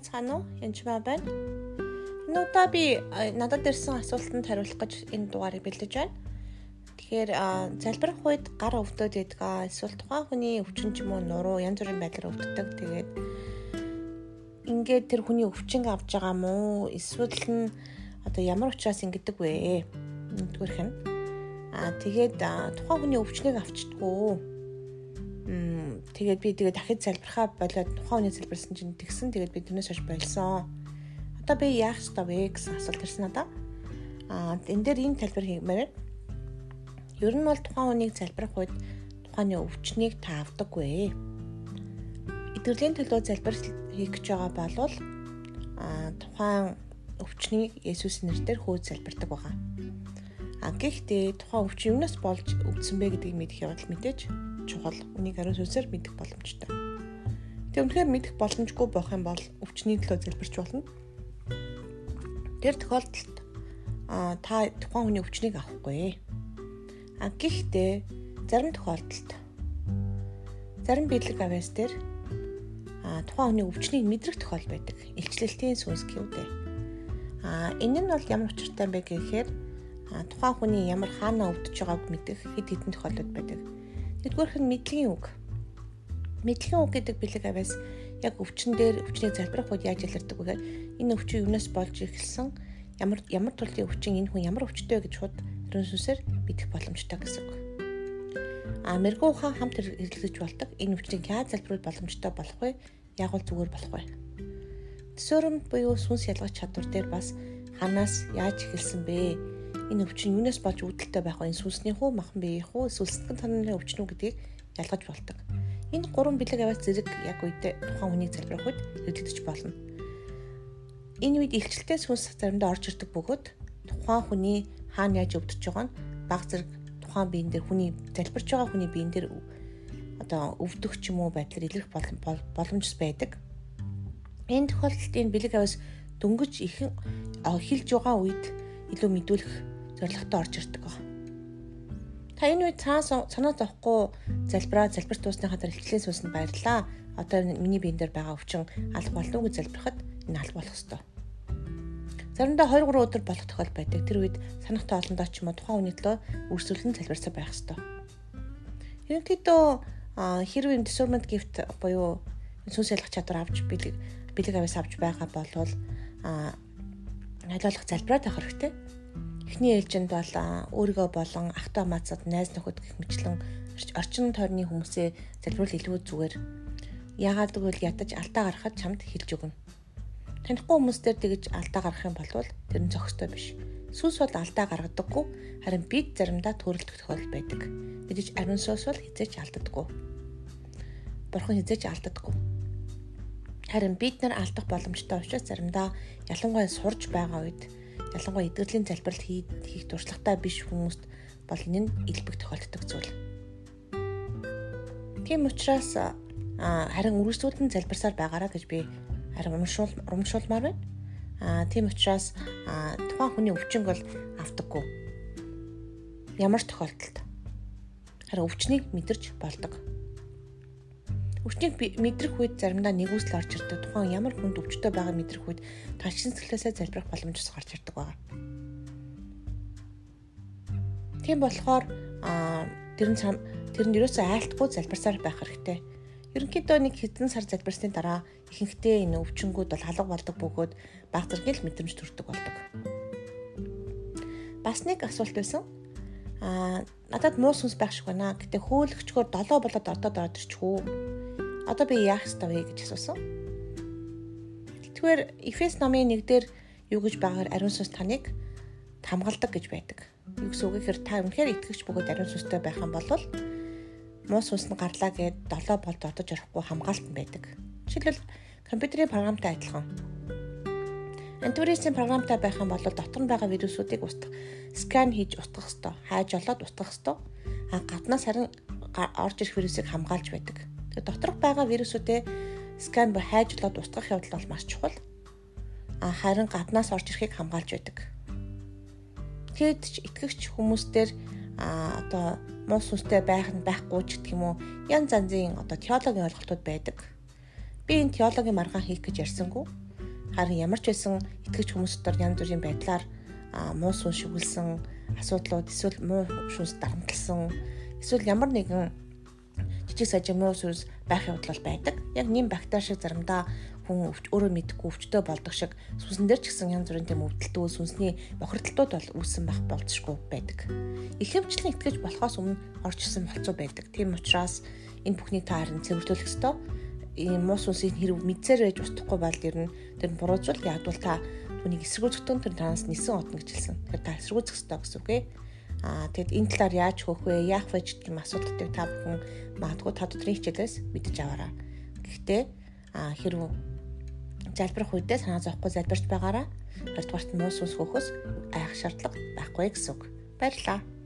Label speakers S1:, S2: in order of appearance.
S1: байцгаана уу? Янчмаа байна. Энэ удаа би надад ирсэн асуултанд хариулах гэж энэ дугаарыг бэлдэж байна. Тэгэхээр залбирах үед гар өвдөд байдаг аа эсвэл тухайн хүний өвчин ч юм уу нуруу янз бүрийн байдлаар өвддөг. Тэгээд ингээд тэр хүний өвчин авч байгаа мó эсвэл нь одоо ямар учраас ингэдэг вэ? Нэгдүгээрх нь аа тэгээд тухайн хүний өвчнийг авчдаггүй тэгээд би тэгээд дахид залбирхаа болоод тухайн үний залбирсан чинь тэгсэн тэгээд би тэрнээс хойш болсон. Одоо би яах ёстой вэ гэсэн асуулт ирсэн надаа. Аа энэ дээр ийм тайлбар хиймээр. Ер нь бол тухайн үнийг залбирх үед тухайн өвчнийг та авдаггүй. Итгэлийн төлөө залбир хийх гэж байгаа бол аа тухайн өвчнийг Есүс нэрээр хөөж залбирдаг байгаа. А гэхдээ тухайн өвчин юунаас болж өвдсөн бэ гэдгийг мэдэх явдал мэдээж чухал. Үнийг ариун сүнсээр мэдэх боломжтой. Тэг үнэхээр мэдэх боломжгүй байх юм бол өвчний төлөө залбирч болно. Тэр тохиолдолд а та тухайн хүний өвчнийг авахгүй. А гэхдээ зарим тохиолдолд зарим биелэг авяас дээр а тухайн хүний өвчнийг мэдрэх тохиол байдаг. Илчлэлтийн сүнс гэвдэ. А энэ нь бол ямар учиртай бэ гэхээр тухайн хүний ямар хаана өвдөж байгааг мэдэх хэд хэдэн тохиолдол байдаг. Нэгдүгээрх нь мэдлэгийн үг. Мэдлэгийн үг гэдэг бэлэг аваас яг өвчин дээр өвчнийг залбирах үед яаж ялэрдэг вэ гэхээр энэ өвчин юунаас болж эхэлсэн ямар ямар төрлийн өвчин энэ хүн ямар өвчтэй гэж шууд ерөн сүнсээр мэдэх боломжтой гэсэн үг. А мэрэгүү ухаан хамт хэрэглэж болдог энэ өвчнийг яаж залбируул боломжтой болох вэ? Яг бол зүгээр болох вэ? Төсөөрөм буюу сүнс ялгах чадвар дээр бас ханаас яаж эхэлсэн бэ? Энэ өвчин юунаас болж үүдэлтэй байх вэ? Сүнсний хүү, махан биеийн хүү, сэтгэл санааны өвчин үү гэдгийг ялгаж болдог. Энэ гурван бэлэг аваад зэрэг яг үедээ тухайн хүнийг залбирах үед хэрэглэгдэж болно. Энэ үед илчлэлтэй сүнс заримдаа орж ирдэг бөгөөд тухайн хүний хаана яаж өвдөж байгаа нь баг зэрэг тухайн биен дээр хүний залбирч байгаа хүний биен дээр одоо өвдөх ч юм уу байдлаар илэрх боломжс байдаг. Энэ тохиолдолд энэ бэлэг аваас дөнгөж ихэн хэлж байгаа үед илүү мэдүүлэх зорилготой орж ирдэг ба. Та энэ үед цаа санаа зовхгүй залбираа залбирт туусныхаа дараа ихтлийн сүнсэнд баярлаа. Одоо миний биен дээр байгаа өвчин алх болно гэж залбирахад энэ алх болох ёстой. Заримдаа 2 3 өдөр болох тохиол байдаг. Тэр үед санахтай олондоо ч юм уу тухайн хүний төлөө үргэлжлүүлэн залбирсаа байх ёстой. Ерөнхийдөө хэрвээ discernment gift буюу сүнс ялгах чадвар авч бэлэг бэлэг аваас авч байгаа бол а хайлуулах залбираад авах хэрэгтэй. Эхний ээлжинд бол өөрийгөө болон ахтай маацад найз нөхөд гэх мэтлэн орчин тойрны хүмүүсээ залбируул илүү зүгээр. Яагаад гэвэл ядаж алдаа гаргахад чамд хэлж өгнө. Танихгүй хүмүүстээр тэгж алдаа гаргах юм бол тэр нь зохистой биш. Сүнс бол алдаа гаргадаггүй харин бид заримдаа төрөлдөх тохиолдол байдаг. Мэдээж ариун сүнс бол хизээч алддаггүй. Бурхан хизээч алддаггүй. Харин бид нар алдах боломжтой учраас заримдаа ялангуяа сурж байгаа үед ялангуяа эдгэрлийн залбиралт хийх туршлагатай биш хүмүүст бол энэ нь илбэг тохиолддог зүйл. Тийм учраас харин үргэлжлүүлэн залбирсаар байгаараа гэж би харин урамшуул урамшуулмаар байна. Аа тийм учраас тухайн хүний өвчнөг бол автаггүй. Ямар тохиолдолд харин өвчнийг мэдэрч болдог. Өвчнийг мэдрэх үед заримдаа нэгүсэл орж ирдэг. Тухайн ямар хүнд өвчтөй байгааг мэдрэх үед талчин сэтгэлээсээ залбирах боломж ус гарч ирдэг байна. Тийм болохоор тэр нь тэр нь ерөөсөө айлтгүй залбирсаар байх хэрэгтэй. Ерөнхийдөө нэг хэдэн сар залбирсны дараа ихэнхдээ энэ өвчнгүүд бол халга болдог бөгөөд баг зэрэг л мэдрэмж төрдөг болдог. Бас нэг асуулт байсан. Аа надад муу сүнс байх шиг байна. Гэтэ хөөлөгчгөр 7 болоод ордод орж ирчихв одоо би яах ёстой вэ гэж асуусан. Тэгвэл Эфес номын 1 дээр юу гэж байгаагаар ариун сүнс таныг хамгаалдаг гэж байдаг. Юу гэсэн үг гэхээр та үнэхээр итгэгч бөгөөд ариун сүнстэй байх юм бол муу сүнс нь гарлаа гэд 7 болд отож орохгүй хамгаалтан байдаг. Жишээлбэл компьютерийн програмтай адилхан. Антивирусийн програмтай байх юм бол дотор нь байгаа вирусуудыг устгах, скан хийж устгах ёстой. Хайж олоод устгах ёстой. А гаднаас харин орж ирэх вирусыг хамгаалж байдаг. Тэгээ доторх байгаа вирусүүдээ скан ба хайжлаад устгах явдал бол маш чухал. А харин гаднаас орж ирэхийг хамгаалж байдаг. Тэгэд ч итгэгч хүмүүстэр а одоо муу сүнстэй байх нь байхгүй ч гэх юм уу янз янзын одоо теологийн ойлголтууд байдаг. Би энэ теологийн маргаан хийх гэж ярьсангүй. Харин ямар ч байсан итгэж хүмүүс дотор янз бүрийн байдлаар муу сүн шүглсэн асуудлууд эсвэл муу шүнс дарамтлсан эсвэл ямар нэгэн жижиг сажиг муу сүнс байх явдал бол байдаг. Яг нэм бактери шиг заримдаа хүн өөрөө мэдгүй өвчтөй болдог шиг сүнсэн дээр ч гэсэн янз бүрийн тэм өвдөлтөө сүнсний бохирдолтууд бол үүссэн байх болцсохгүй байдаг. Ихэвчлэн итгэж болохоос өмнө орж ирсэн болцоо байдаг. Тийм учраас энэ бүхний та харин цэвэрлүүлэх ёстой. Ийм муу сүнсийн хэрэг мэдсээр байж устдахгүй бол ер нь тэр буруузвал ягдвал та түүнийг эсэргүүцэхдээ тэр танаас нисэн отно гэж хэлсэн. Тэгэхээр та эсэргүүцэх ёстой гэсэн үг ээ. Аа тэгэд энэ талаар яаж хөөх вэ? Яах вэ гэх юм асуудлуудыг та бүхэн магадгүй та дотрын хичээлээс мэдэж аваарай. Гэхдээ аа хэрв залбирах үедээ санаа зовхгүй залбирч байгаараа. Хоёрдугаарт муу сүнс хөөхөөс айх шаардлага байхгүй гэсэн үг. Баярлалаа.